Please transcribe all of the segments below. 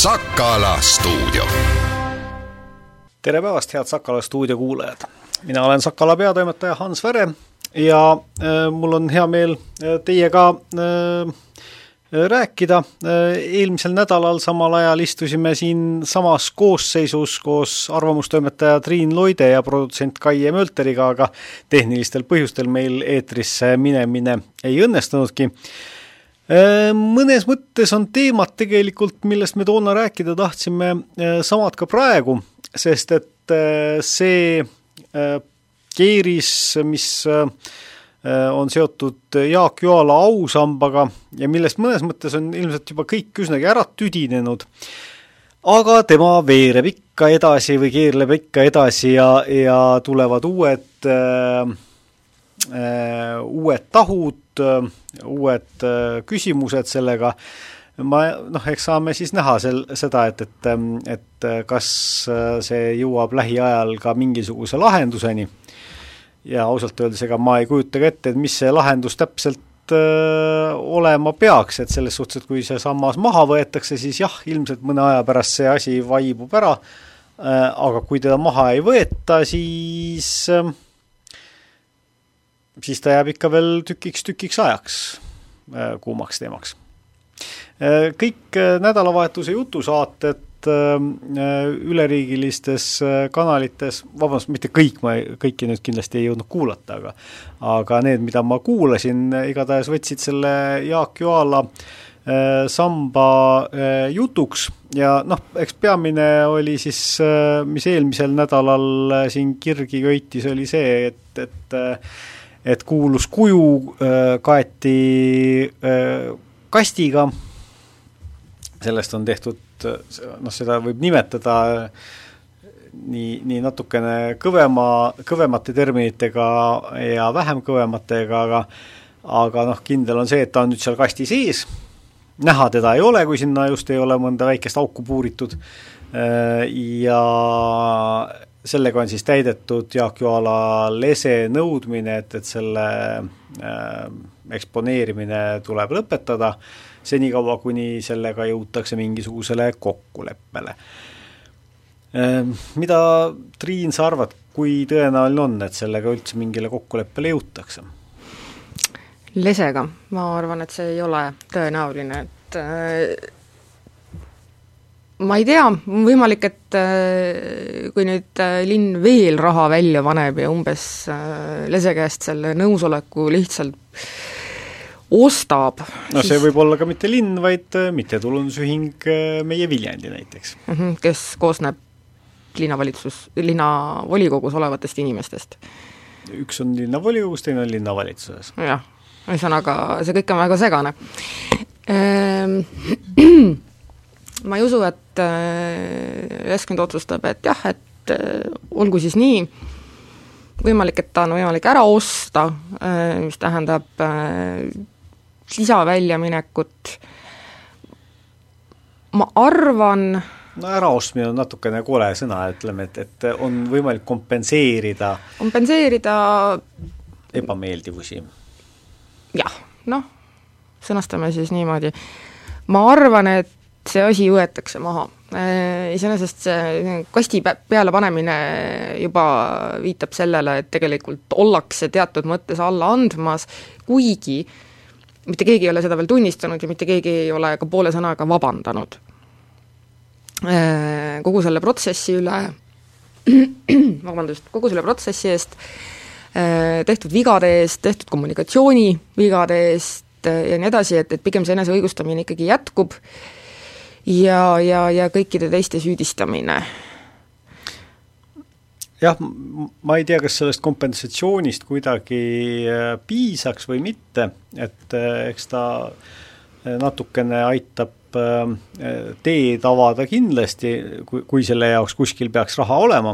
Sakala stuudio. tere päevast, head Sakala stuudio kuulajad! mina olen Sakala peatoimetaja Hans Väre ja äh, mul on hea meel äh, teiega äh, rääkida. Äh, eelmisel nädalal samal ajal istusime siin samas koosseisus koos arvamustoimetaja Triin Loide ja produtsent Kaie Mölteriga, aga tehnilistel põhjustel meil eetrisse minemine ei õnnestunudki. Äh, mõnes mõttes on teemad tegelikult, millest me toona rääkida tahtsime, äh, samad ka praegu, sest et see keeris, mis Äh, on seotud Jaak Joala ausambaga ja millest mõnes mõttes on ilmselt juba kõik üsnagi ära tüdinenud, aga tema veereb ikka edasi või keerleb ikka edasi ja, ja tulevad uued äh, äh, uued tahud äh,, uued äh, küsimused sellega, ma noh, eks saame siis näha sel-, seda, et, et, et kas see jõuab lähiajal ka mingisuguse lahenduseni. Ja ausalt öeldes, ega ma ei kujuta ka ette, et mis see lahendus täpselt olema peaks, et selles suhtes, et kui see sammas maha võetakse, siis jah, ilmselt mõne aja pärast see asi vaibub ära, aga kui teda maha ei võeta, siis siis ta jääb ikka veel tükiks-tükiks ajaks kuumaks teemaks. kõik nädalavahetuse jutusaated Äh, üleriigilistes äh, kanalites, vabandust, mitte kõik, ma kõiki nüüd kindlasti ei jõudnud kuulata, aga aga need, mida ma kuulasin, igatahes võtsid selle Jaak Joala äh, samba jutuks ja noh, eks peamine oli siis, mis eelmisel nädalal siin kirgi köitis, oli see, et, et et kuulus kuju kaeti kastiga, sellest on tehtud noh, seda võib nimetada nii, nii natukene kõvema, kõvemate terminitega ja vähem kõvematega, aga aga noh, kindel on see, et ta on nüüd seal kasti sees, näha teda ei ole, kui sinna just ei ole mõnda väikest auku puuritud. Ja sellega on siis täidetud Jaak Joala lese nõudmine, et, et selle äh, eksponeerimine tuleb lõpetada äh, senikaua, kuni sellega jõutakse mingisugusele kokkuleppele. Ehm, mida, Triin, sa arvad, kui tõenäoline on, et sellega üldse mingile kokkuleppele jõutakse? lesega, ma arvan, et see ei ole tõenäoline, et äh, ma ei tea, võimalik, et äh, kui nüüd äh, linn veel raha välja paneb ja umbes äh, lese käest selle nõusoleku lihtsalt ostab. no see siis... võib olla ka mitte linn, vaid mittetulundusühing Meie Viljandi näiteks. -hmm, kes koosneb linnavalitsus, linnavolikogus olevatest inimestest. üks on linnavolikogus, teine on linnavalitsuses. jah, ühesõnaga see kõik on väga segane ehm, ma ei usu, et äh, Leskond otsustab, et jah, et olgu siis nii, võimalik, et ta on võimalik ära osta, mis tähendab lisaväljaminekut, ma arvan no äraostmine on natukene kole sõna, ütleme, et, et on võimalik kompenseerida kompenseerida ebameeldivusi. jah, noh, sõnastame siis niimoodi. ma arvan, et see asi võetakse maha. Äh, iseenesest see kasti peale panemine juba viitab sellele, et tegelikult ollakse teatud mõttes alla andmas, kuigi äh, mitte keegi ei ole seda veel tunnistanud ja mitte keegi ei ole ka poole sõnaga vabandanud. Äh, kogu selle protsessi üle, vabandust, kogu selle protsessi eest, äh, tehtud vigade eest, tehtud kommunikatsioonivigade eest äh, ja nii edasi, et, et pigem see eneseõigustamine ikkagi jätkub ja, ja, ja kõikide teiste süüdistamine. Jah, ma ei tea, kas sellest kompensatsioonist kuidagi äh, piisaks või mitte, et äh, eks ta äh, natukene aitab teed avada kindlasti, kui, kui selle jaoks kuskil peaks raha olema,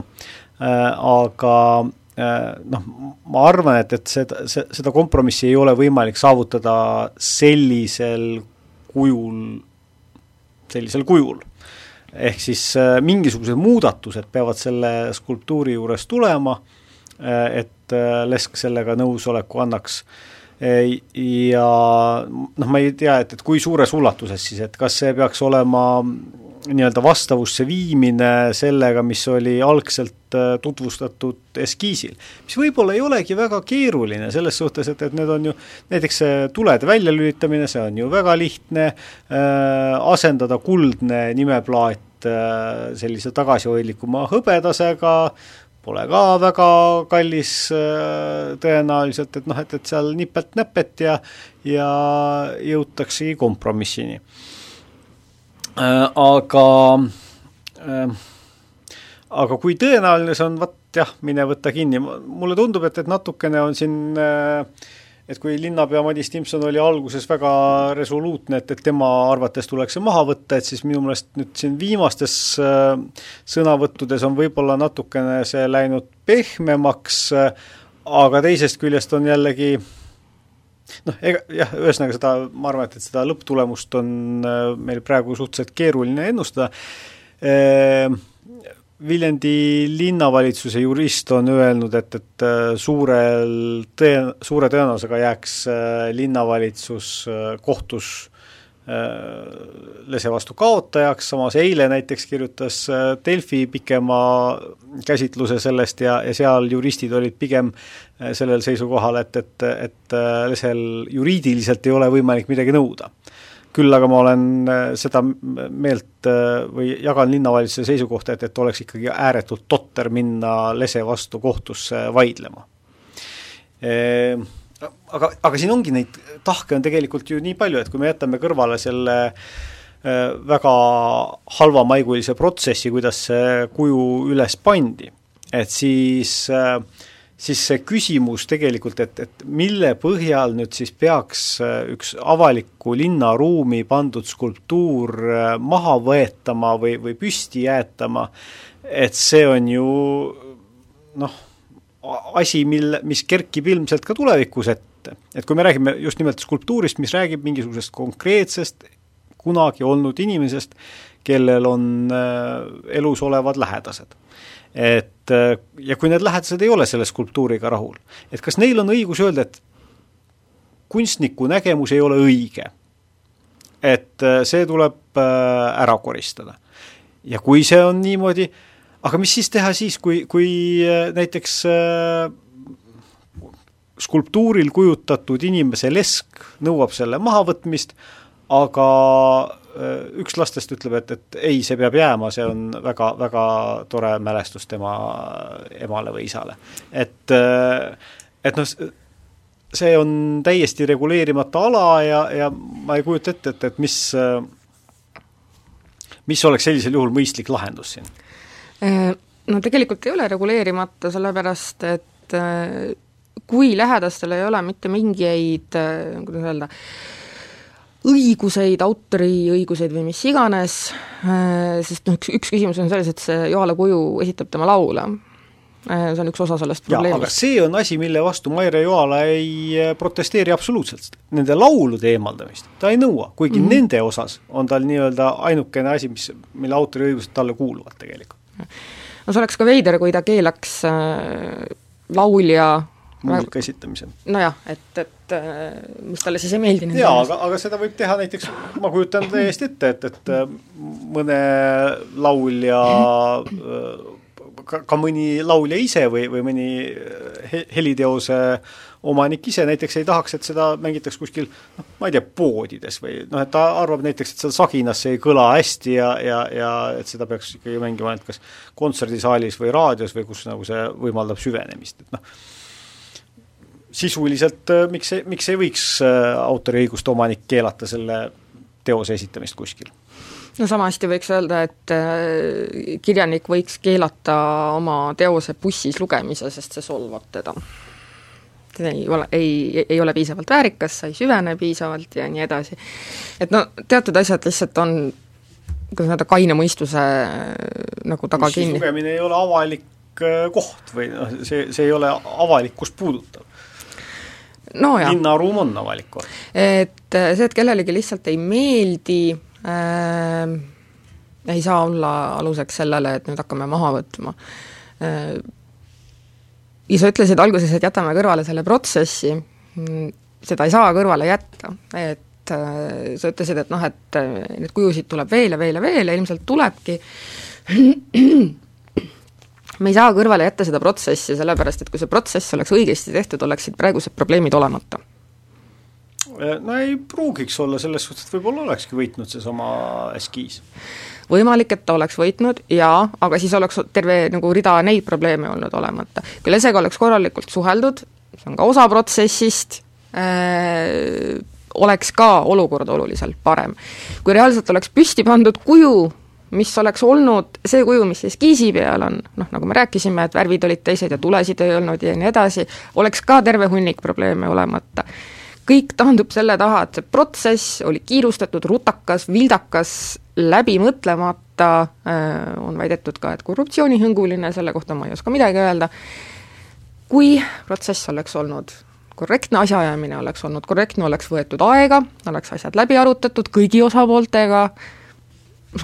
aga noh, ma arvan, et, et seda, seda kompromissi ei ole võimalik saavutada sellisel kujul, sellisel kujul. Ehk siis äh, mingisugused muudatused peavad selle skulptuuri juures tulema, äh, et äh, Lesk sellega nõusoleku annaks. Ja noh, ma ei tea, et, et kui suures ulatuses siis, et kas see peaks olema nii-öelda vastavusse viimine sellega, mis oli algselt äh, tutvustatud eskiisil. mis võib-olla ei olegi väga keeruline selles suhtes, et, et need on ju, näiteks see tulede väljalülitamine, see on ju väga lihtne äh,, asendada kuldne nimeplaat äh, sellise tagasihoidlikuma hõbedasega, pole ka väga kallis äh, tõenäoliselt, et noh, et, et seal nipet-näpet ja ja jõutaksegi kompromissini aga äh, aga kui tõenäoline see on, vot jah, mine võta kinni, mulle tundub, et, et natukene on siin äh, et kui linnapea Madis Timpson oli alguses väga resoluutne, et, et tema arvates tuleks see maha võtta, et siis minu meelest nüüd siin viimastes sõnavõttudes on võib-olla natukene see läinud pehmemaks, aga teisest küljest on jällegi äh, noh, ega jah, ühesõnaga seda, ma arvan, et, et seda lõpptulemust on äh, meil praegu suhteliselt keeruline ennustada, ehm, Viljandi linnavalitsuse jurist on öelnud, et, et äh, suurel tõe, suure tõenäosusega jääks linnavalitsus kohtus lese vastu kaotajaks, samas eile näiteks kirjutas Delfi pikema käsitluse sellest ja, ja seal juristid olid pigem Äh, sellel seisukohal, et, et, et äh, lesel juriidiliselt ei ole võimalik midagi nõuda. küll aga ma olen äh, seda meelt või jagan linnavalitsuse seisukohta, et, et oleks ikkagi ääretult totter minna lese vastu kohtusse vaidlema. Aga, aga siin ongi neid tahke on tegelikult ju nii palju, et kui me jätame kõrvale selle väga halvamaigulise protsessi, kuidas see kuju üles pandi, et siis äh, siis see küsimus tegelikult, et, et mille põhjal nüüd siis peaks äh, üks avalikku linnaruumi pandud skulptuur äh, maha võetama või, või püsti jäetama, et see on ju noh, asi, mille, mis kerkib ilmselt ka tulevikus ette. et kui me räägime just nimelt skulptuurist, mis räägib mingisugusest konkreetsest kunagi olnud inimesest, kellel on äh, elus olevad lähedased et ja kui need lähedased ei ole selle skulptuuriga rahul, et kas neil on õigus öelda, et kunstniku nägemus ei ole õige. et äh, see tuleb äh, ära koristada. ja kui see on niimoodi, aga mis siis teha siis, kui, kui äh, näiteks skulptuuril kujutatud inimese lesk nõuab selle mahavõtmist, aga Äh, üks lastest ütleb, et, et ei, see peab jääma, see on väga, väga tore mälestus tema emale või isale. et, äh, et noh, see on täiesti reguleerimata ala ja, ja ma ei kujuta ette, et, et mis, mis oleks sellisel juhul mõistlik lahendus siin? Äh, no tegelikult ei ole reguleerimata, sellepärast et kui lähedastel ei ole mitte mingeid, kuidas öelda, õiguseid, autoriõiguseid või mis iganes, äh, sest noh, üks, üks küsimus on selles, et see Joala kuju esitab tema laule. Äh, see on üks osa sellest probleemist. aga see on asi, mille vastu Maire Joala ei äh, protesteeri absoluutselt. Nende laulude eemaldamist ta ei nõua, kuigi mm -hmm. nende osas on tal nii-öelda ainukene asi, mis, mille autoriõigused talle kuuluvad tegelikult. No see oleks ka veider, kui ta keelaks äh, laulja muusika esitamisel. nojah, et, et äh, mis talle siis ei meeldi. jaa, aga, aga seda võib teha näiteks, ma kujutan täiesti ette, et, et äh, mõne laulja äh, ka, ka mõni laulja ise või, või mõni heliteose omanik ise näiteks ei tahaks, et seda mängitaks kuskil noh, ma ei tea, poodides või noh, et ta arvab näiteks, et seal Saginas see ei kõla hästi ja, ja, ja et seda peaks ikkagi mängima ainult kas kontserdisaalis või raadios või kus nagu see võimaldab süvenemist, et noh, sisuliselt äh, miks miks ei võiks äh, autoriõiguste omanik keelata selle teose esitamist kuskil? No sama hästi võiks öelda, et äh, kirjanik võiks keelata oma teose bussis lugemise, sest see solvab teda. see ei ole, ei, ei ole piisavalt väärikas, sa ei süvene piisavalt ja nii edasi. et no teatud asjad lihtsalt on kuidas öelda, kaine mõistuse nagu taga kinni. lugemine ei ole avalik koht või noh, see, see ei ole avalikkust puudutav no linnaruum on avalik koht. et äh, see, et kellelegi lihtsalt ei meeldi äh,, ei saa olla aluseks sellele, et nüüd hakkame maha võtma. Äh,. ja sa ütlesid alguses, et jätame kõrvale selle protsessi, mm, seda ei saa kõrvale jätta, et sa ütlesid, et noh, et neid kujusid tuleb veel ja veel ja veel ja ilmselt tulebki, me ei saa kõrvale jätta seda protsessi, sellepärast et kui see protsess oleks õigesti tehtud, oleksid praegused probleemid olemata no ei pruugiks olla, selles suhtes, et võib-olla olekski võitnud seesama eskiis. võimalik, et ta oleks võitnud jaa, aga siis oleks terve nagu rida neid probleeme olnud olemata. kui lesega oleks korralikult suheldud, see on ka osa protsessist äh,, oleks ka olukord oluliselt parem. kui reaalselt oleks püsti pandud kuju, mis oleks olnud see kuju, mis eskiisi peal on, noh, nagu me rääkisime, et värvid olid teised ja tulesid ei olnud ja nii edasi, oleks ka terve hunnik probleeme olemata kõik taandub selle taha, et see protsess oli kiirustatud, rutakas, vildakas, läbimõtlemata, äh, on väidetud ka, et korruptsioonihõnguline, selle kohta ma ei oska midagi öelda, kui protsess oleks olnud korrektne asjaajamine oleks olnud korrektne, oleks võetud aega, oleks asjad läbi arutatud kõigi osapooltega,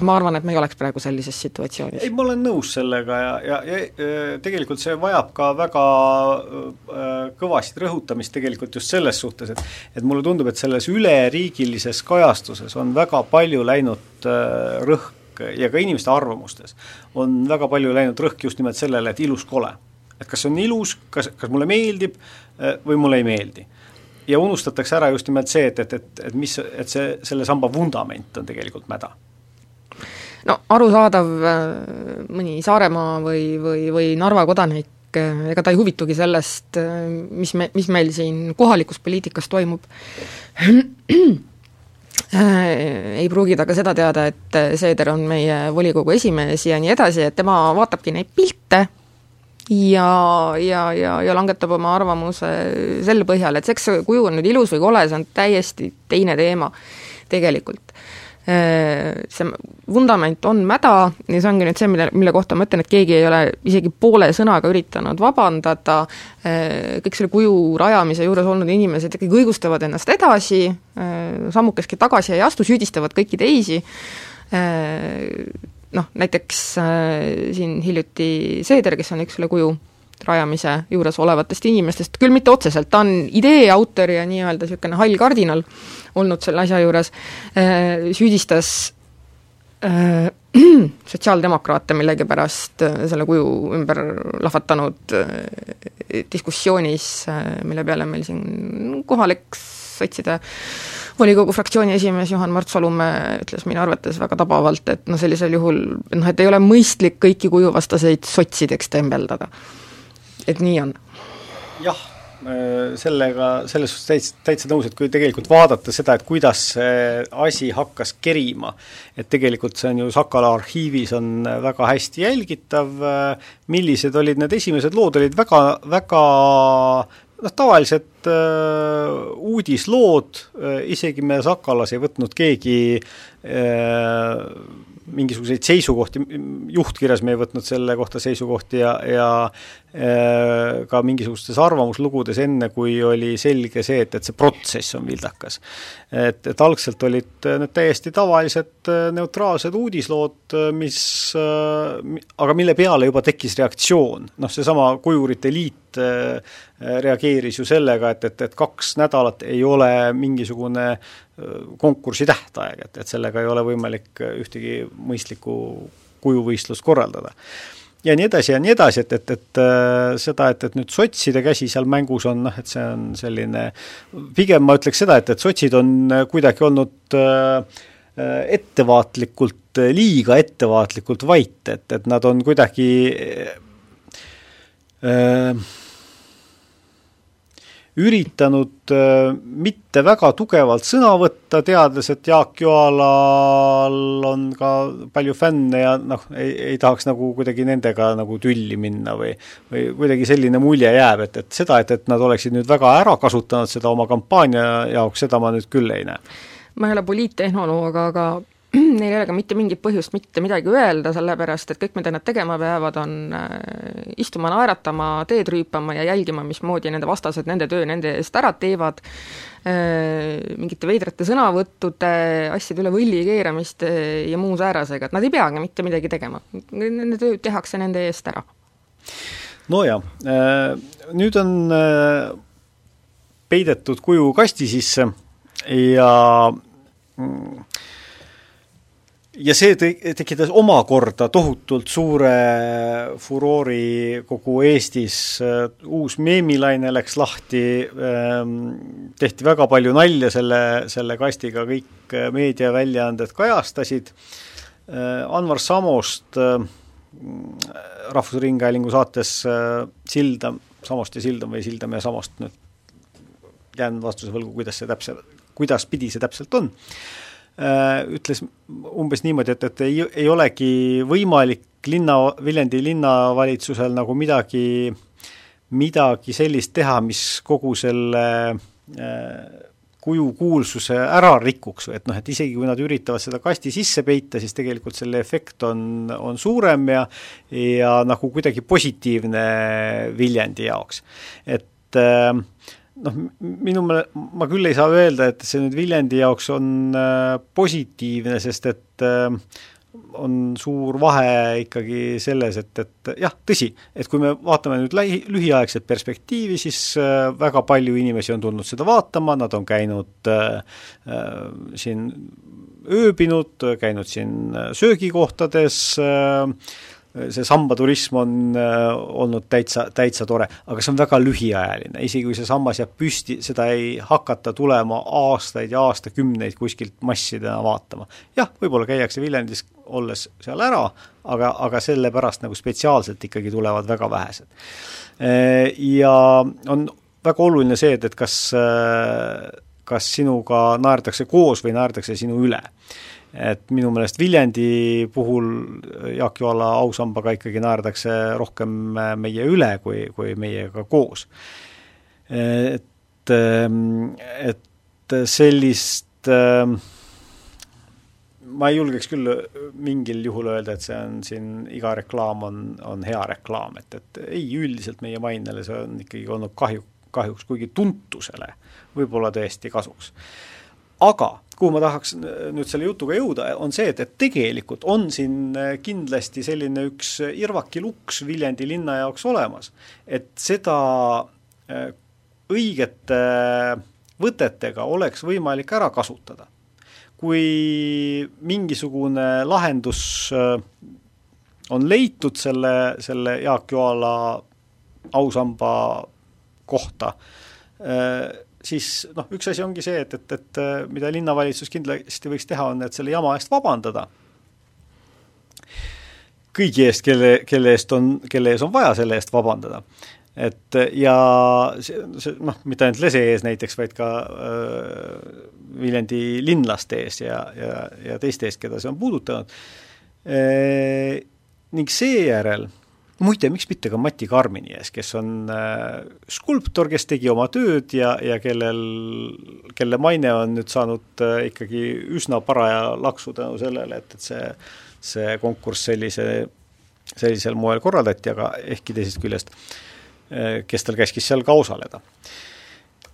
ma arvan, et me ei oleks praegu sellises situatsioonis. ei, ma olen nõus sellega ja, ja, ja tegelikult see vajab ka väga äh, kõvasti rõhutamist tegelikult just selles suhtes, et et mulle tundub, et selles üleriigilises kajastuses on väga palju läinud äh, rõhk ja ka inimeste arvamustes on väga palju läinud rõhk just nimelt sellele, et ilus kole. et kas see on ilus, kas, kas mulle meeldib äh, või mulle ei meeldi ja unustatakse ära just nimelt see, et, et, et, et mis, et see, selle samba vundament on tegelikult mäda no arusaadav, äh, mõni Saaremaa või, või, või Narva kodanik, äh, ega ta ei huvitugi sellest, äh, mis me, mis meil siin kohalikus poliitikas toimub. ei pruugi ta ka seda teada, et Seeder on meie volikogu esimees ja nii edasi, et tema vaatabki neid pilte ja, ja, ja, ja langetab oma arvamuse selle põhjal, et eks see kuju on nüüd ilus või kole, see on täiesti teine teema tegelikult see vundament on mäda ja see ongi nüüd see, mille, mille kohta ma ütlen, et keegi ei ole isegi poole sõnaga üritanud vabandada, äh, kõik selle kuju rajamise juures olnud inimesed ikkagi õigustavad ennast edasi, äh, sammukestki tagasi ei astu, süüdistavad kõiki teisi, noh, näiteks siin hiljuti Seeder, kes on üks selle kuju rajamise juures olevatest inimestest, küll mitte otseselt, ta on idee autor ja nii-öelda niisugune hall kardinal olnud selle asja juures, äh, süüdistas äh, sotsiaaldemokraate millegipärast äh, selle kuju ümber lahvatanud diskussioonis, mille peale meil siin kohalik sotside volikogu fraktsiooni esimees Juhan-Mart Salumäe ütles minu arvates väga tabavalt, et noh, sellisel juhul noh, et ei ole mõistlik kõiki kujuvastaseid sotsideks tembeldada et nii on? jah, sellega, selles suhtes täitsa, täitsa nõus, et kui tegelikult vaadata seda, et kuidas see asi hakkas kerima, et tegelikult see on ju Sakala arhiivis on väga hästi jälgitav, millised olid need esimesed lood, olid väga, väga noh, tavalised äh, uudislood äh,, isegi me Sakalas ei võtnud keegi äh, mingisuguseid seisukohti, juhtkirjas me ei võtnud selle kohta seisukohti ja, ja äh, ka mingisugustes arvamuslugudes, enne kui oli selge see, et, et see protsess on vildakas. et, et algselt olid need täiesti tavalised neutraalsed uudislood, mis äh,, aga mille peale juba tekkis reaktsioon, noh seesama Kujurite Liit äh, reageeris ju sellega, et, et, et kaks nädalat ei ole mingisugune konkursi tähtaeg, et, et sellega ei ole võimalik ühtegi mõistlikku kujuvõistlust korraldada. ja nii edasi ja nii edasi, et, et, et äh, seda, et, et nüüd sotside käsi seal mängus on, noh et see on selline, pigem ma ütleks seda, et, et sotsid on kuidagi olnud ettevaatlikult, liiga ettevaatlikult vait, et, et nad on kuidagi äh, üritanud äh, mitte väga tugevalt sõna võtta, teades, et Jaak Joalal on ka palju fänne ja noh, ei, ei tahaks nagu kuidagi nendega nagu tülli minna või või kuidagi selline mulje jääb, et, et seda, et, et nad oleksid nüüd väga ära kasutanud seda oma kampaania jaoks, seda ma nüüd küll ei näe. ma ei ole poliittehnoloog, aga neil ei ole ka mitte mingit põhjust mitte midagi öelda, sellepärast et kõik, mida nad tegema peavad, on äh, istuma, naeratama, teed rüüpama ja jälgima, mismoodi nende vastased nende töö nende eest ära teevad, äh, mingite veidrate sõnavõttude, asjade üle võlli keeramiste ja muu säärasega, et nad ei peagi mitte midagi tegema. Nende töö tehakse nende eest ära. no äh, nüüd on peidetud kuju kasti sisse ja mm, ja see te-, tekitas omakorda tohutult suure furoori kogu Eestis, uus meemilaine läks lahti, ehm, tehti väga palju nalja selle, selle kastiga, kõik meediaväljaanded kajastasid, Anvar Samost Rahvusringhäälingu saates Silda, Samost ja Sildam või Sildam ja Samost, nüüd jään vastuse võlgu, kuidas see täpselt, kuidas pidi see täpselt on ütles umbes niimoodi, et, et ei, ei olegi võimalik linna, Viljandi linnavalitsusel nagu midagi, midagi sellist teha, mis kogu selle äh, kuju kuulsuse ära rikuks või et noh, et isegi kui nad üritavad seda kasti sisse peita, siis tegelikult selle efekt on, on suurem ja ja nagu kuidagi positiivne Viljandi jaoks. et äh, noh, minu meele-, ma küll ei saa öelda, et see nüüd Viljandi jaoks on äh, positiivne, sest et äh, on suur vahe ikkagi selles, et, et jah, tõsi, et kui me vaatame nüüd lähi, lühiaegset perspektiivi, siis äh, väga palju inimesi on tulnud seda vaatama, nad on käinud äh, äh, siin ööbinud, käinud siin söögikohtades äh,, see sambaturism on äh, olnud täitsa, täitsa tore, aga see on väga lühiajaline, isegi kui see sammas jääb püsti, seda ei hakata tulema aastaid ja aastakümneid kuskilt massidena vaatama. jah, võib-olla käiakse Viljandis olles seal ära, aga, aga sellepärast nagu spetsiaalselt ikkagi tulevad väga vähesed. Äh, ja on väga oluline see, et, et kas, äh, kas sinuga naerdakse koos või naerdakse sinu üle et minu meelest Viljandi puhul Jaak Joala ausambaga ikkagi naerdakse rohkem meie üle kui, kui meiega koos. et, et sellist ma ei julgeks küll mingil juhul öelda, et see on siin, iga reklaam on, on hea reklaam, et, et ei, üldiselt meie mainele see on ikkagi olnud kahju, kahjuks, kuigi tuntusele võib-olla tõesti kasuks. Aga kuhu ma tahaks nüüd selle jutuga jõuda, on see, et, et tegelikult on siin kindlasti selline üks irvaki luks Viljandi linna jaoks olemas. et seda äh, õigete võtetega oleks võimalik ära kasutada. kui mingisugune lahendus äh, on leitud selle, selle Jaak Joala ausamba kohta, äh, siis noh, üks asi ongi see, et, et, et mida linnavalitsus kindlasti võiks teha, on, et selle jama eest vabandada. kõigi eest, kelle, kelle eest on, kelle ees on vaja selle eest vabandada. et ja see, see noh, mitte ainult lese ees näiteks, vaid ka äh, Viljandi linlaste ees ja, ja, ja teiste eest, keda see on puudutanud e,. ning seejärel muide, miks mitte ka Mati Karmini ees, kes on äh, skulptor, kes tegi oma tööd ja, ja kellel, kelle maine on nüüd saanud äh, ikkagi üsna paraja laksu tänu sellele, et, et see, see konkurss sellise, sellisel moel korraldati, aga ehkki teisest küljest, äh, kes tal käskis seal ka osaleda.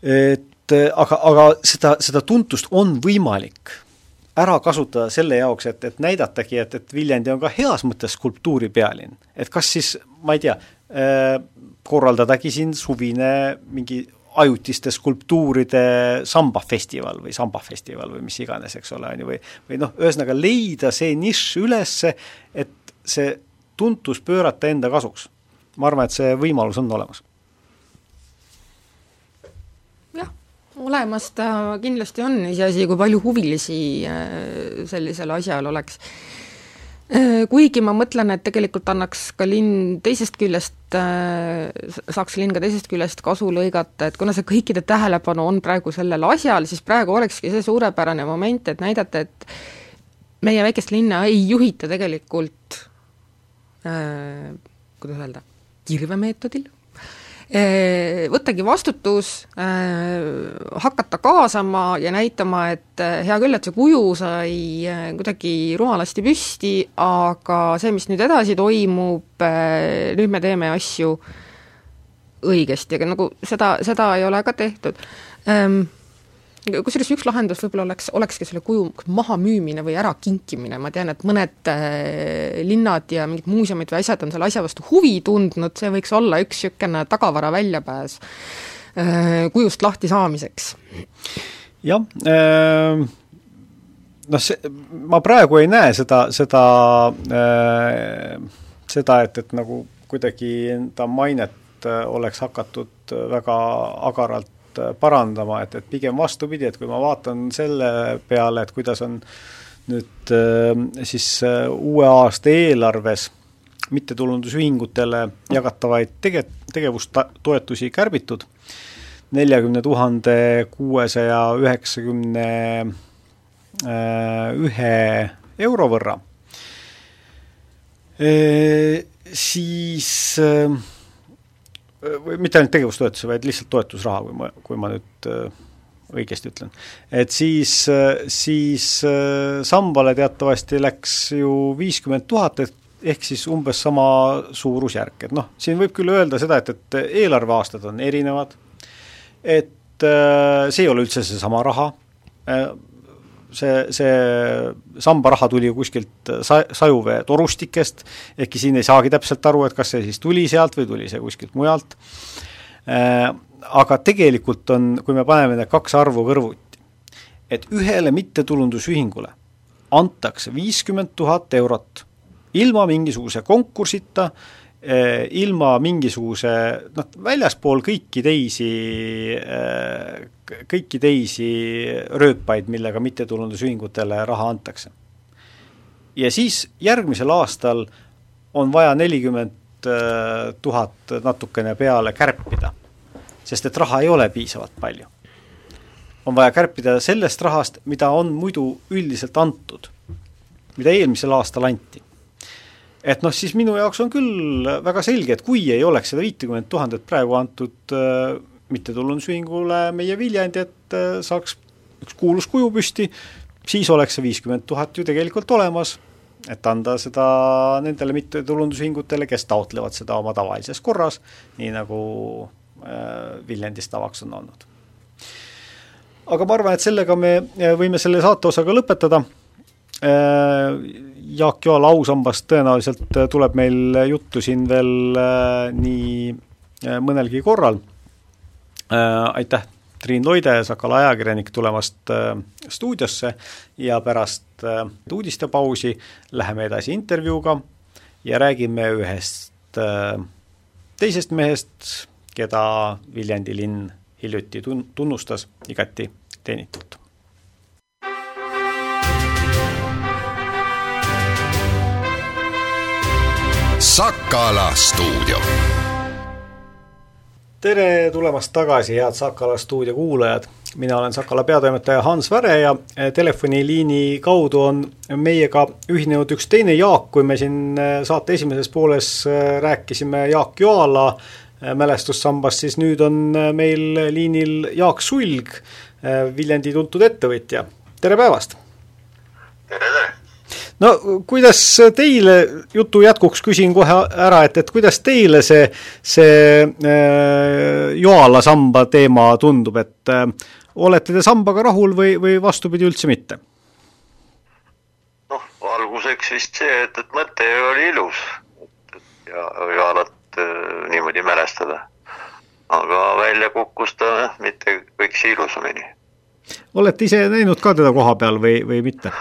et aga, aga seda, seda tuntust on võimalik ära kasutada selle jaoks, et, et näidatagi, et, et Viljandi on ka heas mõttes skulptuuri pealinn. et kas siis, ma ei tea äh,, korraldadagi siin suvine mingi ajutiste skulptuuride sambafestival või sambafestival või mis iganes, eks ole, on ju, või või noh, ühesõnaga leida see nišš ülesse, et see tuntus pöörata enda kasuks. ma arvan, et see võimalus on olemas olemas ta kindlasti on, iseasi, kui palju huvilisi äh, sellisel asjal oleks. Äh, kuigi ma mõtlen, et tegelikult annaks ka linn teisest küljest, äh, saaks linn ka teisest küljest kasu lõigata, et kuna see kõikide tähelepanu on praegu sellel asjal, siis praegu olekski see suurepärane moment, et näidata, et meie väikest linna ei juhita tegelikult äh, kuidas öelda, kirvemeetodil võttagi vastutus, äh, hakata kaasama ja näitama, et äh, hea küll, et see kuju sai kuidagi rumalasti püsti, aga see, mis nüüd edasi toimub, nüüd me teeme asju õigesti, aga nagu seda, seda ei ole ka tehtud. Ähm, kusjuures üks lahendus võib-olla oleks, olekski selle kuju mahamüümine või ärakinkimine, ma tean, et mõned äh, linnad ja mingid muuseumid või asjad on selle asja vastu huvi tundnud, see võiks olla üks niisugune tagavara väljapääs äh, kujust lahti saamiseks. jah äh,, noh, see, ma praegu ei näe seda, seda äh,, seda, et, et nagu kuidagi enda mainet äh, oleks hakatud väga agaralt parandama, et, et pigem vastupidi, et kui ma vaatan selle peale, et kuidas on nüüd äh, siis äh, uue aasta eelarves mittetulundusühingutele jagatavaid tege-, tegevustoetusi kärbitud. neljakümne tuhande kuuesaja üheksakümne äh, ühe euro võrra, siis või mitte ainult tegevustoetusi, vaid lihtsalt toetusraha, kui ma, kui ma nüüd õigesti ütlen. et siis, siis sambale teatavasti läks ju viiskümmend tuhat, et ehk siis umbes sama suurusjärk, et noh, siin võib küll öelda seda, et, et eelarveaastad on erinevad, et äh, see ei ole üldse seesama raha, äh, see, see sambaraha tuli ju kuskilt sa-, Sajuvee torustikest, ehkki siin ei saagi täpselt aru, et kas see siis tuli sealt või tuli see kuskilt mujalt, äh, aga tegelikult on, kui me paneme need kaks arvu kõrvuti, et ühele mittetulundusühingule antakse viiskümmend tuhat eurot ilma mingisuguse konkursita, eh, ilma mingisuguse noh, väljaspool kõiki teisi, eh, kõiki teisi rööpaid, millega mittetulundusühingutele raha antakse. ja siis järgmisel aastal on vaja nelikümmend eh, tuhat natukene peale kärpida, sest et raha ei ole piisavalt palju. on vaja kärpida sellest rahast, mida on muidu üldiselt antud, mida eelmisel aastal anti et noh, siis minu jaoks on küll väga selge, et kui ei oleks seda viitekümmet tuhandet praegu antud äh, mittetulundusühingule meie Viljandi, et äh, saaks üks kuulus kuju püsti, siis oleks see viiskümmend tuhat ju tegelikult olemas, et anda seda nendele mittetulundusühingutele, kes taotlevad seda oma tavalises korras, nii nagu äh, Viljandis tavaks on olnud. aga ma arvan, et sellega me äh, võime selle saateosaga lõpetada äh,, Jaak Joala ausambast tõenäoliselt äh, tuleb meil juttu siin veel äh, nii äh, mõnelgi korral. aitäh, Triin Loide, Sakala ajakirjanik, tulemast stuudiosse ja pärast uudistepausi läheme edasi intervjuuga ja räägime ühest teisest mehest, keda Viljandi linn hiljuti tun-, tunnustas igati teenitult Sakala stuudio. tere tulemast tagasi, head Sakala stuudio kuulajad. mina olen Sakala peatoimetaja Hans Väre ja eh, telefoniliini kaudu on meiega ühinenud üks teine Jaak, kui me siin eh, saate esimeses pooles eh, rääkisime Jaak Joala mälestussambast, siis nüüd on meil liinil Jaak Sulg, Viljandi tuntud ettevõtja. tere päevast! tere, tere! No kuidas teile, jutu jätkuks küsin kohe ära, et, et kuidas teile see, see äh, Joala samba teema tundub, et äh, olete te sambaga rahul või, või vastupidi, üldse mitte? noh, alguseks vist see, et, et mõte oli ilus, ja Joalat äh, niimoodi mälestada. aga välja kukkus ta mitte kõikse ilusamini. olete ise näinud ka teda koha peal või, või mitte?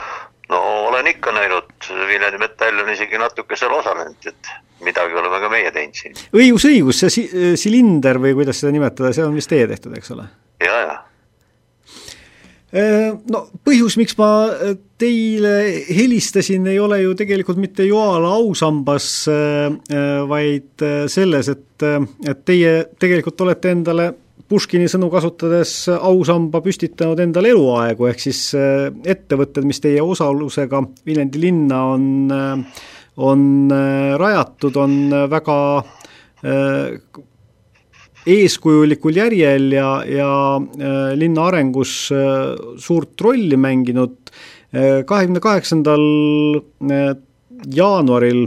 No olen ikka näinud, Viljandi Metall on isegi natuke seal osalenud, et midagi oleme ka meie teinud siin. õigus, õigus, see si-, silinder või kuidas seda nimetada, see on vist teie tehtud, eks ole ja,? jaa, jaa. No põhjus, miks ma teile helistasin, ei ole ju tegelikult mitte Joala ausambas, vaid selles, et, et teie tegelikult olete endale Puškini sõnu kasutades ausamba püstitanud endale eluaegu, ehk siis äh, ettevõtted, mis teie osalusega Viljandi linna on, äh, on äh, rajatud, on väga eeskujulikul järjel ja, ja linna arengus suurt rolli mänginud. kahekümne kaheksandal jaanuaril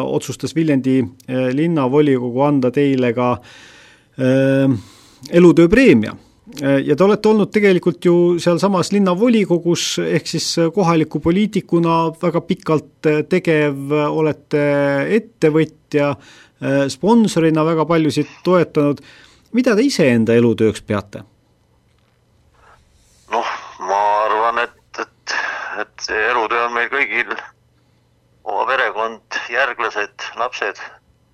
otsustas Viljandi linnavolikogu anda teile ka äh, elutööpreemia ja te olete olnud tegelikult ju sealsamas linnavolikogus, ehk siis kohaliku poliitikuna väga pikalt tegev, olete ettevõtja, sponsorina väga paljusid toetanud, mida te ise enda elutööks peate? noh, see elutöö on meil kõigil, oma perekond, järglased, lapsed,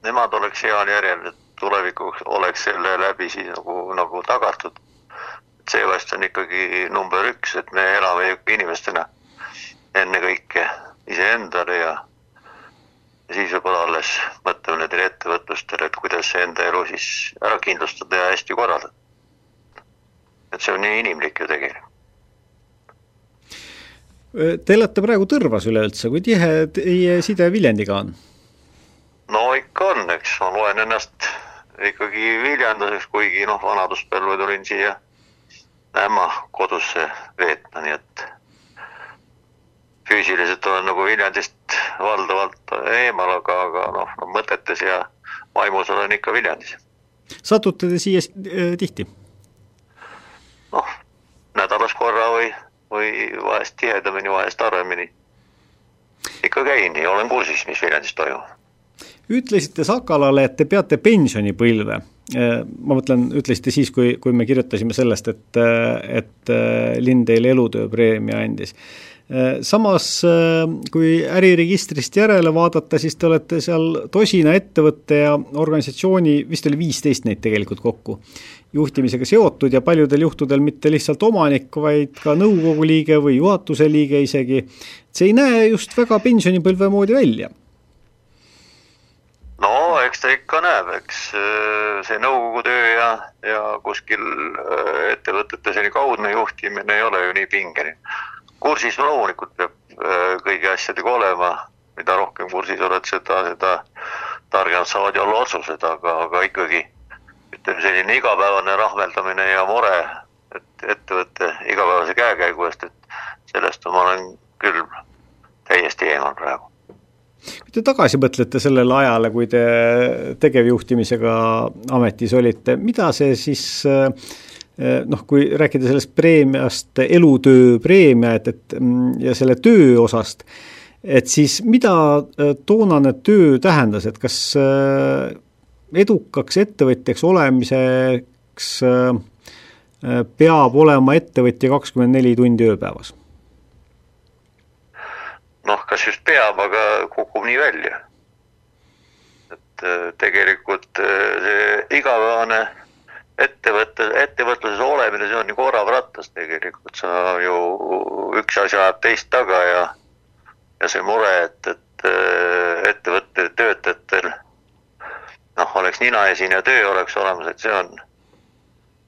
nemad oleks heal järjel, et tulevikuks oleks selle läbi siis nagu, nagu tagatud. see vast on ikkagi number üks, et me elame inimestena ennekõike iseendale ja ja siis võib-olla alles mõtleme nendele ettevõtlustele, et kuidas enda elu siis ära kindlustada ja hästi korraldada. et see on nii inimlik ju tegelikult. Te elate praegu Tõrvas üleüldse, kui tihe teie side Viljandiga on? no ikka on, eks ma loen ennast ikkagi viljanduseks, kuigi noh, vanaduspõlve tulin siia ämma kodusse veetma, nii et füüsiliselt olen nagu Viljandist valdavalt eemal, aga, aga noh, mõtetes ja vaimus olen ikka Viljandis. satute te siia äh, tihti? noh, nädalas korra või või vahest tihedamini, vahest harvemini. ikka käin ja olen kursis, mis Viljandis toimub. Ütlesite Sakalale, et te peate pensionipõlve. Ma mõtlen, ütlesite siis, kui, kui me kirjutasime sellest, et, et linn teile elutööpreemia andis samas, kui äriregistrist järele vaadata, siis te olete seal tosina ettevõtte ja organisatsiooni, vist oli viisteist neid tegelikult kokku, juhtimisega seotud ja paljudel juhtudel mitte lihtsalt omanik, vaid ka nõukogu liige või juhatuse liige isegi. see ei näe just väga pensionipõlve moodi välja. No eks ta ikka näeb, eks äh, see nõukogu töö ja, ja kuskil äh, ettevõtete selline kaudne juhtimine ei ole ju nii pingeline. kursis loomulikult peab äh, kõigi asjadega olema, mida rohkem kursis oled, seda, seda targemad saavad ju olla otsused, aga, aga ikkagi ütleme, selline igapäevane rahmeldamine ja mure, et ettevõtte igapäevase käekäigu eest, et sellest ma olen küll täiesti eemal praegu. Kui te tagasi mõtlete sellele ajale, kui te tegevjuhtimisega ametis olite, mida see siis noh, kui rääkida sellest preemiast, elutööpreemia, et, et ja selle töö osast, et siis mida toonane töö tähendas, et kas edukaks ettevõtjaks olemiseks peab olema ettevõtja kakskümmend neli tundi ööpäevas? Noh, kas just peab, aga kukub nii välja. et äh, tegelikult äh, see igapäevane ettevõtte, ettevõtluses olemine, see on nagu orav rattas tegelikult, sa ju, üks asi ajab teist taga ja ja see mure, et, et ettevõtte töötajatel noh, oleks ninaesine töö oleks olemas, et see on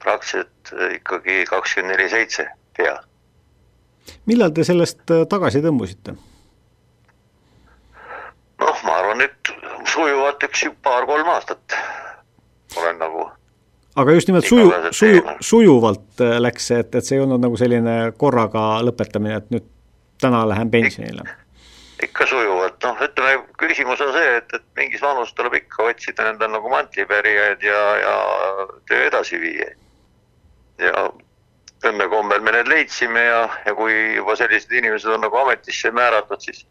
praktiliselt äh, ikkagi kakskümmend neli seitse peal. millal te sellest äh, tagasi tõmbusite? Noh, ma arvan, et sujuvalt üks paar-kolm aastat olen nagu aga just nimelt suju, suju, sujuvalt äh, läks see, et, et see ei olnud nagu selline korraga lõpetamine, et nüüd täna lähen pensionile Ik? ikka sujuvalt, noh, ütleme, küsimus on see, et, et mingis vanuses tuleb ikka otsida endal nagu mantlipärijaid ja, ja töö edasiviijaid. ja õnnekombel me need leidsime ja, ja kui juba sellised inimesed on nagu ametisse määratud, siis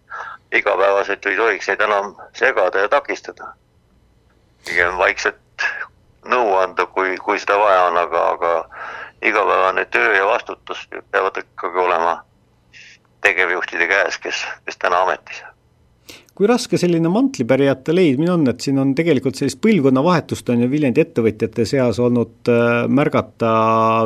igapäevaselt ei tohiks neid enam segada ja takistada. pigem vaikselt nõu anda, kui, kui seda vaja on, aga, aga igapäevane töö ja vastutus peavad ikkagi olema tegevjuhtide käes, kes, kes täna ametis. Kui raske selline mantlipärijate leidmine on, et siin on tegelikult sellist põlvkonnavahetust on ju Viljandi ettevõtjate seas olnud äh, märgata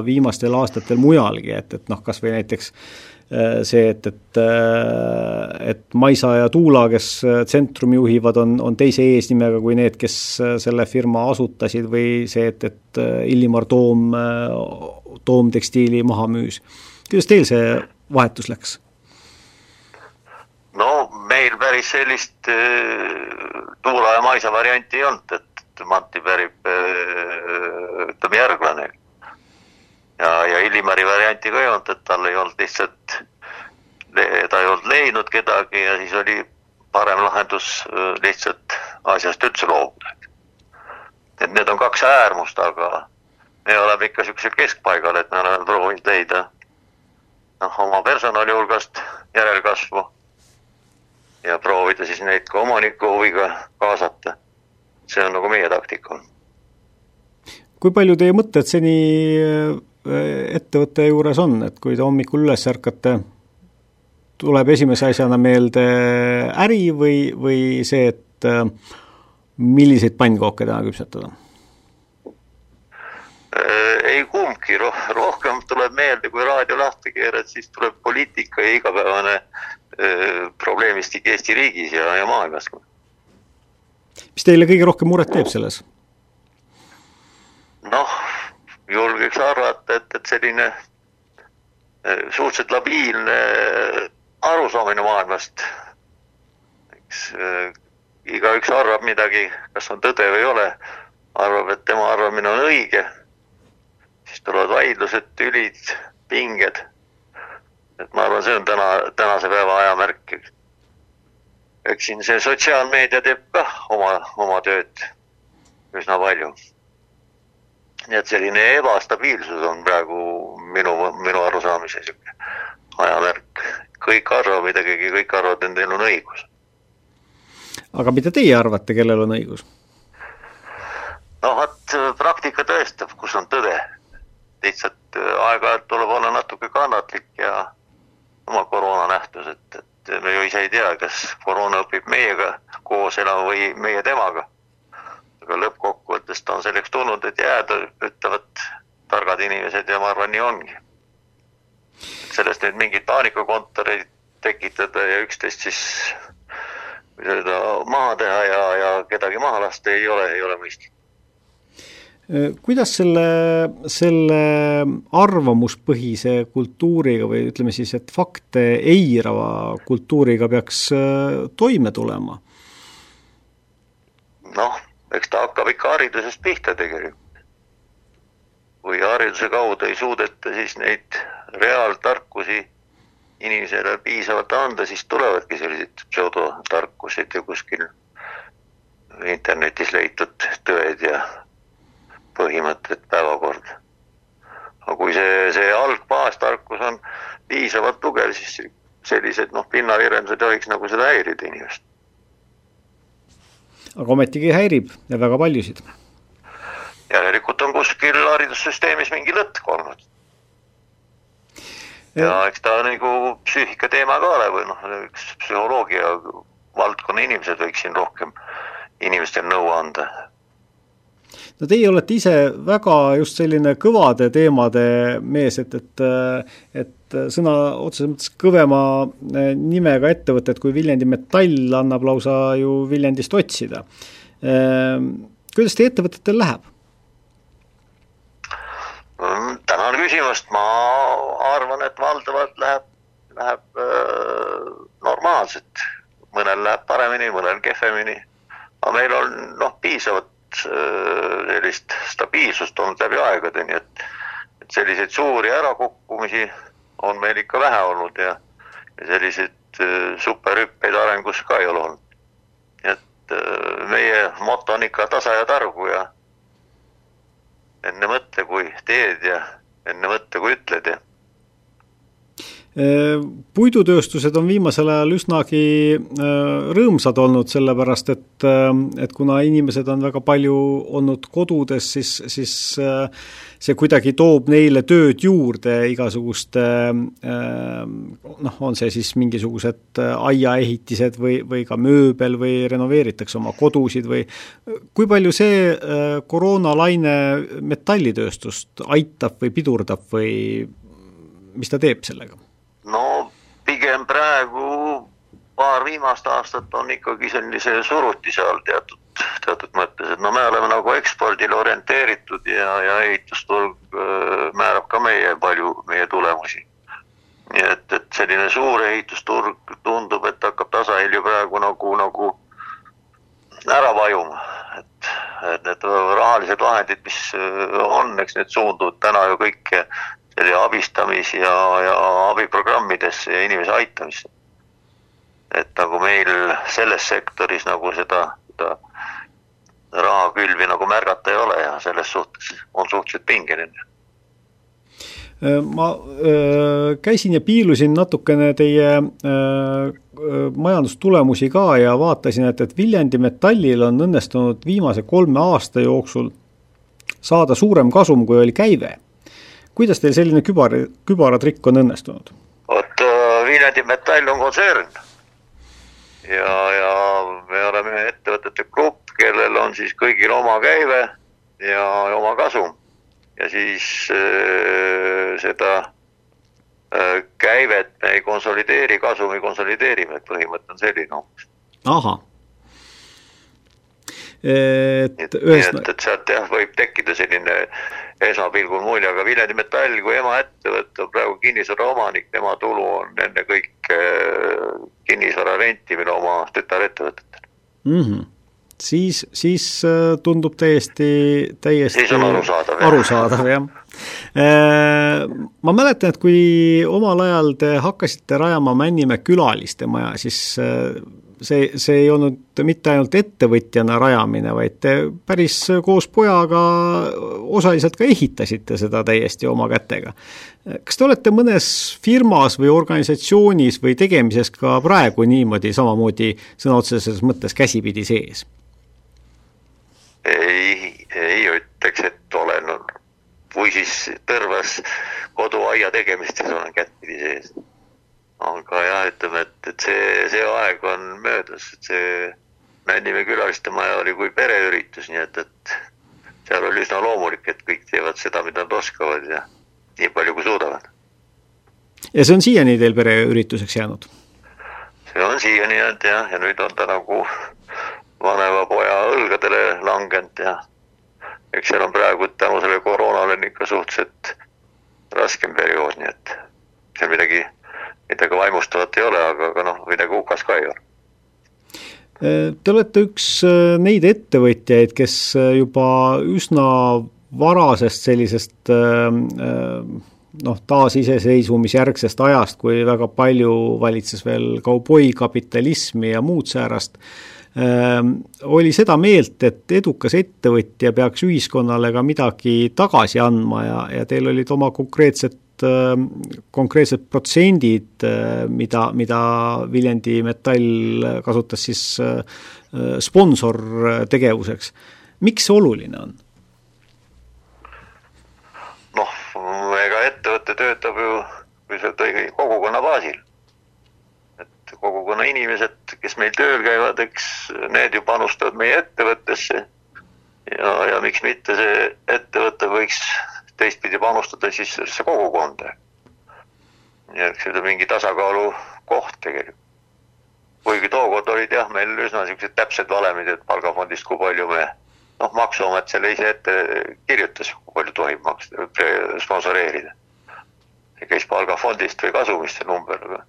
viimastel aastatel mujalgi, et, et noh, kas või näiteks äh, see, et, et, äh, et Maisa ja Tuula, kes tsentrumi juhivad, on, on teise eesnimega kui need, kes selle firma asutasid või see, et, et Illimar Toom, Toom tekstiili maha müüs. kuidas teil see vahetus läks? Meil päris sellist äh, Tuula ja Maisa varianti ei olnud, et Mati pärib äh, ütleme järglane. ja, ja Illimari varianti ka ei olnud, et tal ei olnud lihtsalt, ta ei olnud leidnud kedagi ja siis oli parem lahendus äh, lihtsalt asjast üldse loobuda. et need on kaks äärmust, aga me oleme ikka niisugusel keskpaigal, et me oleme proovinud leida noh, oma personali hulgast järelkasvu ja proovida siis neid ka omaniku huviga kaasata. see on nagu meie taktika kui palju teie mõtted seni äh, ettevõtte juures on, et kui te hommikul üles ärkate, tuleb esimese asjana meelde äri või, või see, et äh, milliseid pannkooke täna küpsetada? ei kumbki, rohkem tuleb meelde, kui raadio lahti keerad, siis tuleb poliitika ja igapäevane probleemistik Eesti riigis ja, ja maailmas. mis teile kõige rohkem muret teeb selles? noh, julgeks arvata, et, et selline suhteliselt labiilne arusaamine maailmast. eks igaüks arvab midagi, kas on tõde või ei ole, arvab, et tema arvamine on õige. Siis tulevad vaidlused, tülid, pinged. et ma arvan, see on täna, tänase päeva ajamärk. eks siin see sotsiaalmeedia teeb kah oma, oma tööd üsna palju nii et selline ebastabiilsus on praegu minu, minu arusaamise sihuke ajamärk. kõik arvavad midagi, kõik arvavad, et neil on õigus. aga mida teie arvate, kellel on õigus? noh, vot praktika tõestab, kus on tõde. Lihtsalt äh, aeg-ajalt tuleb olla natuke kannatlik ja oma koroonanähtus, et, et me ju ise ei tea, kas koroona õpib meiega koos elama või meie temaga aga lõppkokkuvõttes ta on selleks tulnud, et jääda, ütlevad targad inimesed ja ma arvan, nii ongi. sellest nüüd mingit paanikakontoreid tekitada ja üksteist siis nii-öelda maha teha ja, ja kedagi maha lasta ei ole, ei ole mõistlik kuidas selle, selle arvamuspõhise kultuuriga või ütleme siis, et fakte eirava kultuuriga peaks äh, toime tulema? noh, eks ta hakkab ikka haridusest pihta tegelikult. kui hariduse kaudu ei suudeta siis neid reaaltarkusi inimesele piisavalt anda, siis tulevadki sellised pseudotarkused ja kuskil internetis leitud tõed ja põhimõtted päevakorda. aga kui see, see algbaastarkus on piisavalt tugev, siis sellised noh, pinnavirendused ei tohiks nagu seda häirida inimest aga ometigi häirib ja väga paljusid. järelikult on kuskil haridussüsteemis mingi lõtk olnud. ja eks ta nagu psüühika teema ka ole või noh, üks psühholoogia valdkonna inimesed võiks siin rohkem inimestele nõu anda no teie olete ise väga just selline kõvade teemade mees, et, et et sõna otseses mõttes kõvema eh, nimega ettevõtted kui Viljandi Metall annab lausa ju Viljandist otsida. Ehm, kuidas teie ettevõtetel läheb? Mm, tänan küsimast, ma arvan, et valdavalt läheb, läheb äh, normaalselt. mõnel läheb paremini, mõnel kehvemini. aga meil on noh, piisavalt sellist stabiilsust olnud läbi aegade, nii et, et selliseid suuri ärakukkumisi on meil ikka vähe olnud ja, ja selliseid äh, superhüppeid arengus ka ei ole olnud. et äh, meie moto on ikka tasa ja targu ja enne mõtle, kui teed ja enne mõtle, kui ütled ja puidutööstused on viimasel ajal üsnagi äh, rõõmsad olnud, sellepärast et, äh, et kuna inimesed on väga palju olnud kodudes, siis, siis äh, see kuidagi toob neile tööd juurde, igasuguste noh, on see siis mingisugused aiaehitised või, või ka mööbel või renoveeritakse oma kodusid või kui palju see koroonalaine metallitööstust aitab või pidurdab või mis ta teeb sellega? No pigem praegu paar viimast aastat on ikkagi sellise surutise all teatud, teatud mõttes, et no me oleme nagu ekspordile orienteeritud ja, ja ehitusturg äh, määrab ka meie palju, meie tulemusi. nii et, et selline suur ehitusturg tundub, et hakkab tasahilju praegu nagu, nagu ära vajuma, et, et need rahalised vahendid, mis äh, on, eks need suunduvad täna ju kõik abistamis- ja, ja abiprogrammidesse ja inimese aitamisse. et nagu meil selles sektoris nagu seda, seda rahakülvi nagu märgata ei ole ja selles suhtes on suhteliselt pingeline äh, ma öö, äh, käisin ja piilusin natukene teie öö, äh, majandustulemusi ka ja vaatasin, et, et Viljandi Metallil on õnnestunud viimase kolme aasta jooksul saada suurem kasum, kui oli käive kuidas teil selline kübar, kübaratrikk on õnnestunud? vot äh, Viljandi Metall on kontsern ja, ja me oleme ettevõtete grupp, kellel on siis kõigil oma käive ja oma kasum ja siis äh, seda äh, käivet me ei konsolideeri, kasumi konsolideerime, et põhimõte on selline hoopis. ahah. et ühest... et, et sealt jah, võib tekkida selline esmapilgul mulje, aga Viljandi Metall kui emaettevõte on praegu kinnisvara omanik, tema tulu on ennekõike kinnisvara rentimine oma tütarettevõtetele mm. -hmm siis, siis äh, tundub täiesti, täiesti siis on arusaadav, arusaadav, jah. Äh, ma mäletan, et kui omal ajal te hakkasite rajama Männimäe külaliste maja, siis äh, see, see ei olnud mitte ainult ettevõtjana rajamine, vaid te päris koos pojaga osaliselt ka ehitasite seda täiesti oma kätega. kas te olete mõnes firmas või organisatsioonis või tegemises ka praegu niimoodi samamoodi sõna otseses mõttes käsipidi sees? ei, ei ütleks, et olen, või siis Tõrvas koduaia tegemistes olen kättpidi sees aga jah, ütleme, et, et see, see aeg on möödas, et see Männimäe külaliste maja oli kui pereüritus, nii et, et seal oli üsna loomulik, et kõik teevad seda, mida nad oskavad ja nii palju, kui suudavad. ja see on siiani teil pereürituseks jäänud? see on siiani jäänud jah, ja nüüd on ta nagu vanema poja õlgadele langenud ja eks seal on praegu tänu sellele koroonale on ikka suhteliselt raskem periood, nii et seal midagi midagi vaimustavat ei ole, aga, aga noh, midagi hukas ka ei ole. Te olete üks äh, neid ettevõtjaid, kes äh, juba üsna varasest sellisest äh, noh, taasiseseisvumisjärgsest ajast, kui väga palju valitses veel kauboikapitalismi ja muud säärast, oli seda meelt, et edukas ettevõtja peaks ühiskonnale ka midagi tagasi andma ja, ja teil olid oma konkreetsed Ähm, konkreetsed protsendid, äh, mida, mida Viljandi Metall kasutas siis äh, sponsortegevuseks. miks see oluline on? noh, ega ettevõte töötab ju üldiselt kogukonna baasil. et kogukonna inimesed, kes meil tööl käivad, eks need ju panustavad meie ettevõttesse ja, ja miks mitte see ettevõte võiks teistpidi panustada siis sellesse kogukonda. nii et see on mingi tasakaalu koht tegelikult. kuigi tookord olid jah, meil üsna niisugused täpsed valemid, et palgafondist, kui palju me noh, Maksuamet selle ise ette kirjutas, kui palju tohib maksta, sponsoreerida. see käis palgafondist või kasumist, see number, aga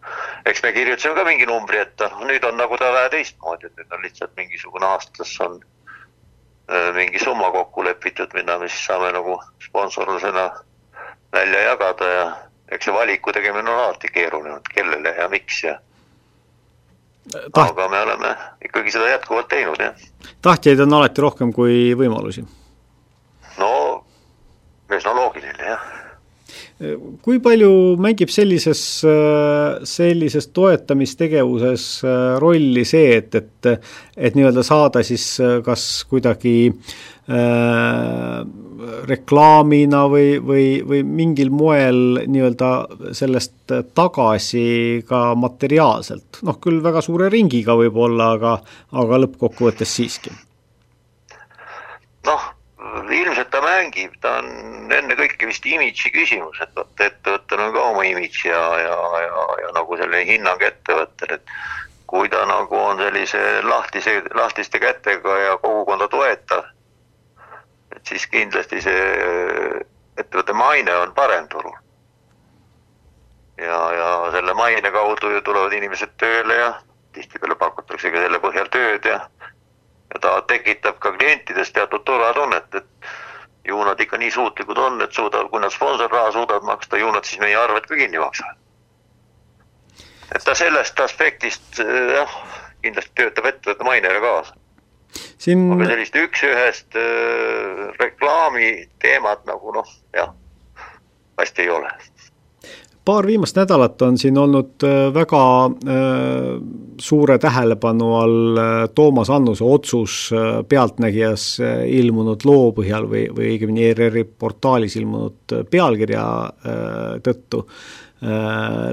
eks me kirjutasime ka mingi numbri ette, noh nüüd on nagu ta vähe teistmoodi, et nüüd on lihtsalt mingisugune aastas on mingi summa kokku lepitud, mida me siis saame nagu sponsorlusena välja jagada ja eks see valiku tegemine on alati keeruline, et kellele ja miks ja Taht... aga me oleme ikkagi seda jätkuvalt teinud, jah. tahtjaid on alati rohkem kui võimalusi? no üsna loogiline, jah kui palju mängib sellises, sellises toetamistegevuses äh, rolli see, et, et et nii-öelda saada siis äh, kas kuidagi äh, reklaamina või, või, või mingil moel nii-öelda sellest tagasi ka materiaalselt, noh küll väga suure ringiga võib-olla, aga, aga lõppkokkuvõttes siiski? noh ilmselt ta mängib, ta on ennekõike vist imidži küsimus, et vot ettevõttel on ka oma imidž ja, ja, ja, ja nagu selline hinnang ettevõttele, et kui ta nagu on sellise lahtise, lahtiste kätega ja kogukonda toetav, et siis kindlasti see ettevõtte maine on parem turul. ja, ja selle maine kaudu ju tulevad inimesed tööle ja tihtipeale pakutakse ka selle põhjal tööd ja ja ta tekitab ka klientides teatud turvatunnet, et ju nad ikka nii suutlikud on, et suudavad, kui nad sponsorraha suudavad maksta, ju nad siis meie arved ka kinni maksavad. et ta sellest aspektist jah, kindlasti töötab ettevõtte mainele kaasa Siin... aga sellist üks-ühest äh, reklaami teemat nagu noh, jah, hästi ei ole paar viimast nädalat on siin olnud äh, väga äh, suure tähelepanu all äh, Toomas Annuse otsus Pealtnägijas ilmunud loo põhjal või, või õigemini ERR-i portaalis ilmunud pealkirja tõttu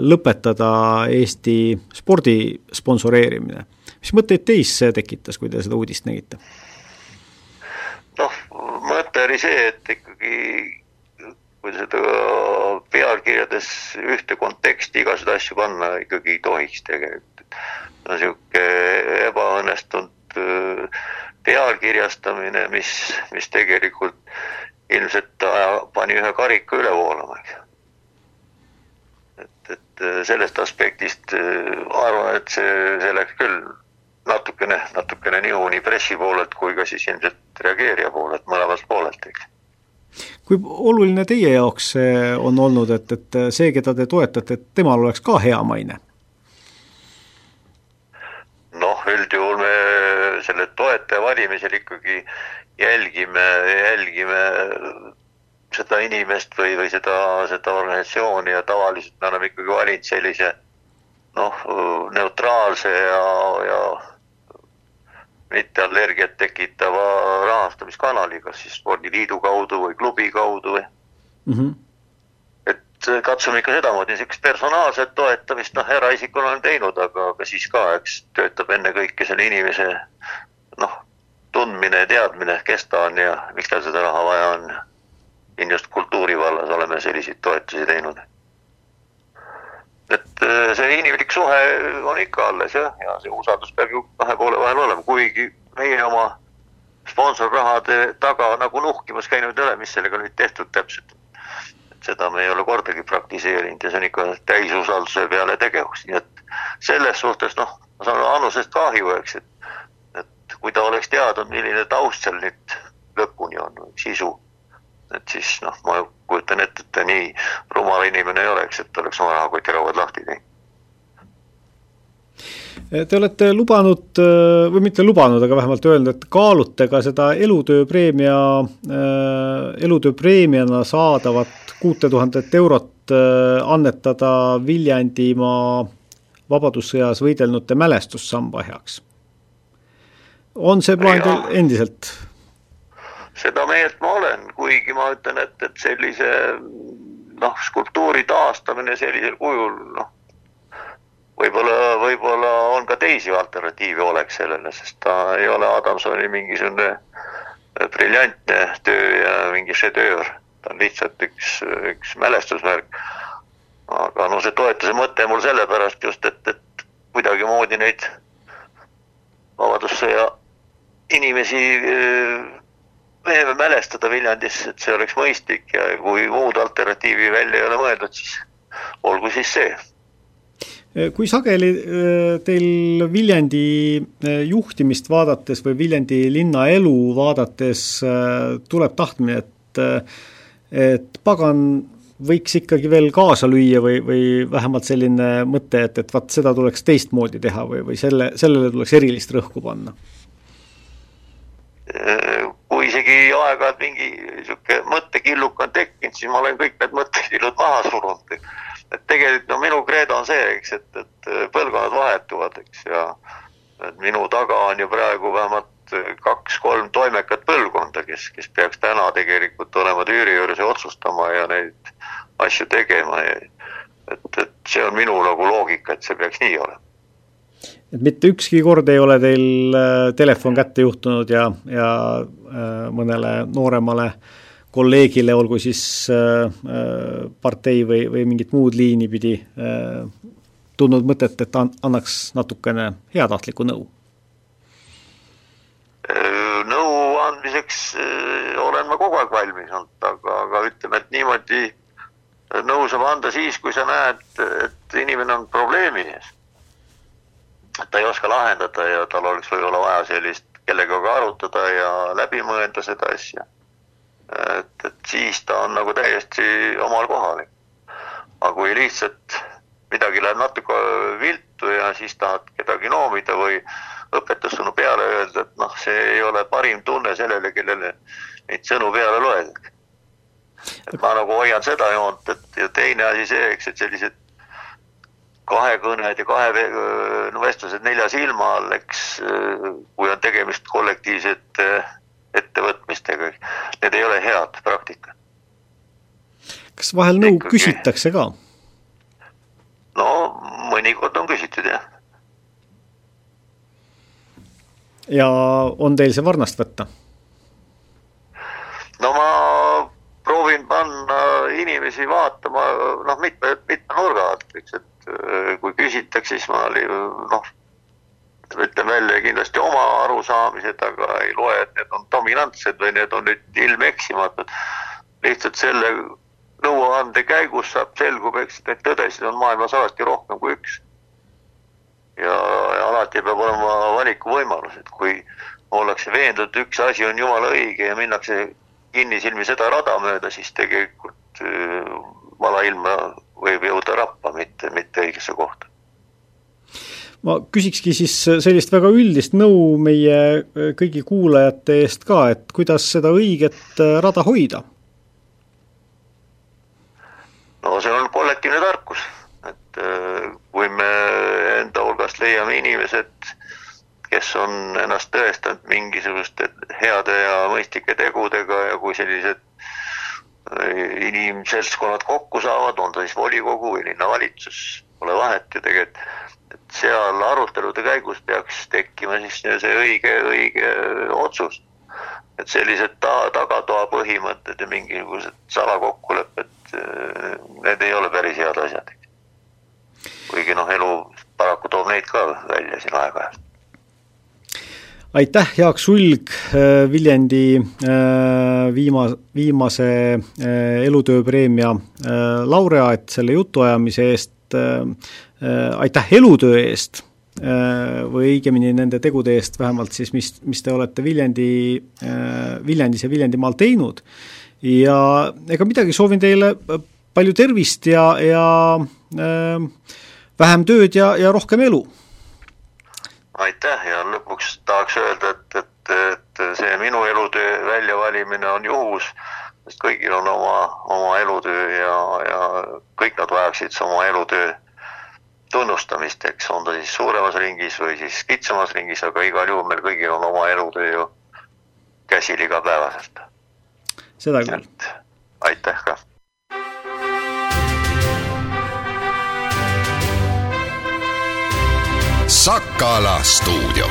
lõpetada Eesti spordi sponsoreerimine. mis mõtteid teis see tekitas, kui te seda uudist nägite? noh, mõte oli see, et ikkagi kui seda pealkirjades ühte konteksti igasuguseid asju panna ikkagi ei tohiks tegelikult. no niisugune ebaõnnestunud äh, pealkirjastamine, mis, mis tegelikult ilmselt pani ühe karika üle voolama, eks. et, et äh, sellest aspektist äh, arvan, et see, see läks küll natukene, natukene nii pressi poolelt kui ka siis ilmselt reageerija poolelt, mõlemalt poolelt, eks kui oluline teie jaoks see on olnud, et, et see, keda te toetate, et temal oleks ka hea maine? noh, üldjuhul me selle toetaja valimisel ikkagi jälgime, jälgime seda inimest või, või seda, seda organisatsiooni ja tavaliselt me oleme ikkagi valinud sellise noh, neutraalse ja, ja mitte allergiat tekitava rahastamiskanali, kas siis spordiliidu kaudu või klubi kaudu või mm. -hmm. et katsume ikka sedamoodi, niisugust personaalset toetamist, noh, eraisikul olen teinud, aga, aga siis ka, eks töötab ennekõike selle inimese noh, tundmine ja teadmine, kes ta on ja miks tal seda raha vaja on. siin just kultuuri vallas oleme selliseid toetusi teinud et äh, see inimlik suhe on ikka alles jah, ja see usaldus peab ju kahe poole vahel olema, kuigi meie oma sponsorrahade taga nagu nuhkimas käinud ei ole, mis sellega nüüd tehtud täpselt. seda me ei ole kordagi praktiseerinud ja see on ikka täisusalduse peale tegevus, nii et selles suhtes noh, ma saan Annusest kahju, eks, et, et kui ta oleks teadnud, milline taust seal nüüd lõpuni on, sisu et siis noh, ma kujutan ette, et ta nii rumal inimene ei oleks, et oleks oma rahakotirauad lahti teinud. Te olete lubanud või mitte lubanud, aga vähemalt öelnud, et kaalute ka seda elutööpreemia, elutööpreemiana saadavat kuute tuhandet eurot annetada Viljandimaa vabadussõjas võidelnute mälestussamba heaks. on see plaan teil endiselt seda meelt ma olen, kuigi ma ütlen, et, et sellise noh, skulptuuri taastamine sellisel kujul, noh, võib-olla, võib-olla on ka teisi alternatiive oleks sellele, sest ta ei ole Adamsoni mingisugune briljantne töö ja mingi šedöör, ta on lihtsalt üks, üks mälestusmärk. aga no see toetuse mõte mul sellepärast just, et, et kuidagimoodi neid vabadussõja inimesi me mälestada Viljandis, et see oleks mõistlik ja kui muud alternatiivi välja ei ole mõeldud, siis olgu siis see. kui sageli äh, teil Viljandi äh, juhtimist vaadates või Viljandi linna elu vaadates äh, tuleb tahtmine, et et pagan, võiks ikkagi veel kaasa lüüa või, või vähemalt selline mõte, et, et vaat seda tuleks teistmoodi teha või, või selle, sellele tuleks erilist rõhku panna? Isegi aeg-ajalt mingi niisugune mõttekilluk on tekkinud, siis ma olen kõik need mõttekillud maha surunud. et tegelikult no minu kreedo on see, eks, et, et põlvkonnad vahetuvad, eks, ja et minu taga on ju praegu vähemalt kaks-kolm toimekat põlvkonda, kes, kes peaks täna tegelikult olema tüüri juures ja otsustama ja neid asju tegema ja et, et see on minu nagu loogika, et see peaks nii olema et mitte ükski kord ei ole teil äh, telefon kätte juhtunud ja, ja äh, mõnele nooremale kolleegile, olgu siis äh, partei või, või mingit muud liini pidi, tundnud mõtet, et an-, annaks natukene heatahtlikku nõu? nõu andmiseks olen ma kogu aeg valmis olnud, aga, aga ütleme, et niimoodi nõu saab anda siis, kui sa näed, et inimene on probleemi ees ta ei oska lahendada ja tal oleks võib-olla vaja sellist kellegagi arutada ja läbi mõelda seda asja. et, et siis ta on nagu täiesti omal kohal. aga kui lihtsalt midagi läheb natuke viltu ja siis tahad kedagi noomida või õpetussõnu peale öelda, et noh, see ei ole parim tunne sellele, kellele neid sõnu peale loed. et ma nagu hoian seda joont, et ja teine asi see, eks, et sellised kahekõned ja kahe no vestlused nelja silma all, eks kui on tegemist kollektiivsete ettevõtmistega, need ei ole head praktika. kas vahel nõu Ikkagi... küsitakse ka? mõnikord on küsitud, jah. ja on teil see varnast võtta? no ma proovin panna inimesi vaatama noh, mitme, mitme nurga alt, eks, et kui küsitakse, siis ma noh, ütlen välja kindlasti oma arusaamised, aga ei loe, et need on dominantsed või need on nüüd ilmeksimatud. lihtsalt selle nõuande käigus saab, selgub, eks neid tõdesid on maailmas alati rohkem kui üks. ja, ja alati peab olema valikuvõimalus, et kui ollakse veendunud, üks asi on jumala õige ja minnakse kinnisilmi seda rada mööda, siis tegelikult äh, valailma võib jõuda rappa, mitte, mitte õigesse kohta. ma küsikski siis sellist väga üldist nõu meie äh, kõigi kuulajate eest ka, et kuidas seda õiget äh, rada hoida no see on kollektiivne tarkus, et äh, kui me enda hulgast leiame inimesed, kes on ennast tõestanud mingisuguste heade ja mõistlike tegudega ja kui sellised inimseltskonnad kokku saavad, on ta siis volikogu või linnavalitsus, pole vahet ju tegelikult, et seal arutelude käigus peaks tekkima siis see õige, õige otsus. et sellised ta-, tagatoa põhimõtted ja mingisugused salakokkulepped Äh, need ei ole päris head asjad. kuigi noh, elu paraku toob neid ka välja siin aeg-ajalt. Aitäh, Jaak Sulg, äh, Viljandi äh, viima-, viimase elutööpreemia laureaat selle jutuajamise eest, aitäh elutöö eest või õigemini nende tegude eest vähemalt siis, mis, mis te olete Viljandi, Viljandis ja Viljandimaal teinud ja ega midagi, soovin teile äh, palju tervist ja, ja äh, vähem tööd ja, ja rohkem elu. Aitäh ja lõpuks tahaks öelda, et, et, et see minu elutöö väljavalimine on juhus, sest kõigil on oma, oma elutöö ja, ja kõik nad vajaksid oma elutöö tunnustamist, eks on ta siis suuremas ringis või siis kitsamas ringis, aga igal juhul meil kõigil on oma elutöö ju käsil igapäevaselt seda küll. aitäh ka. Sakala stuudio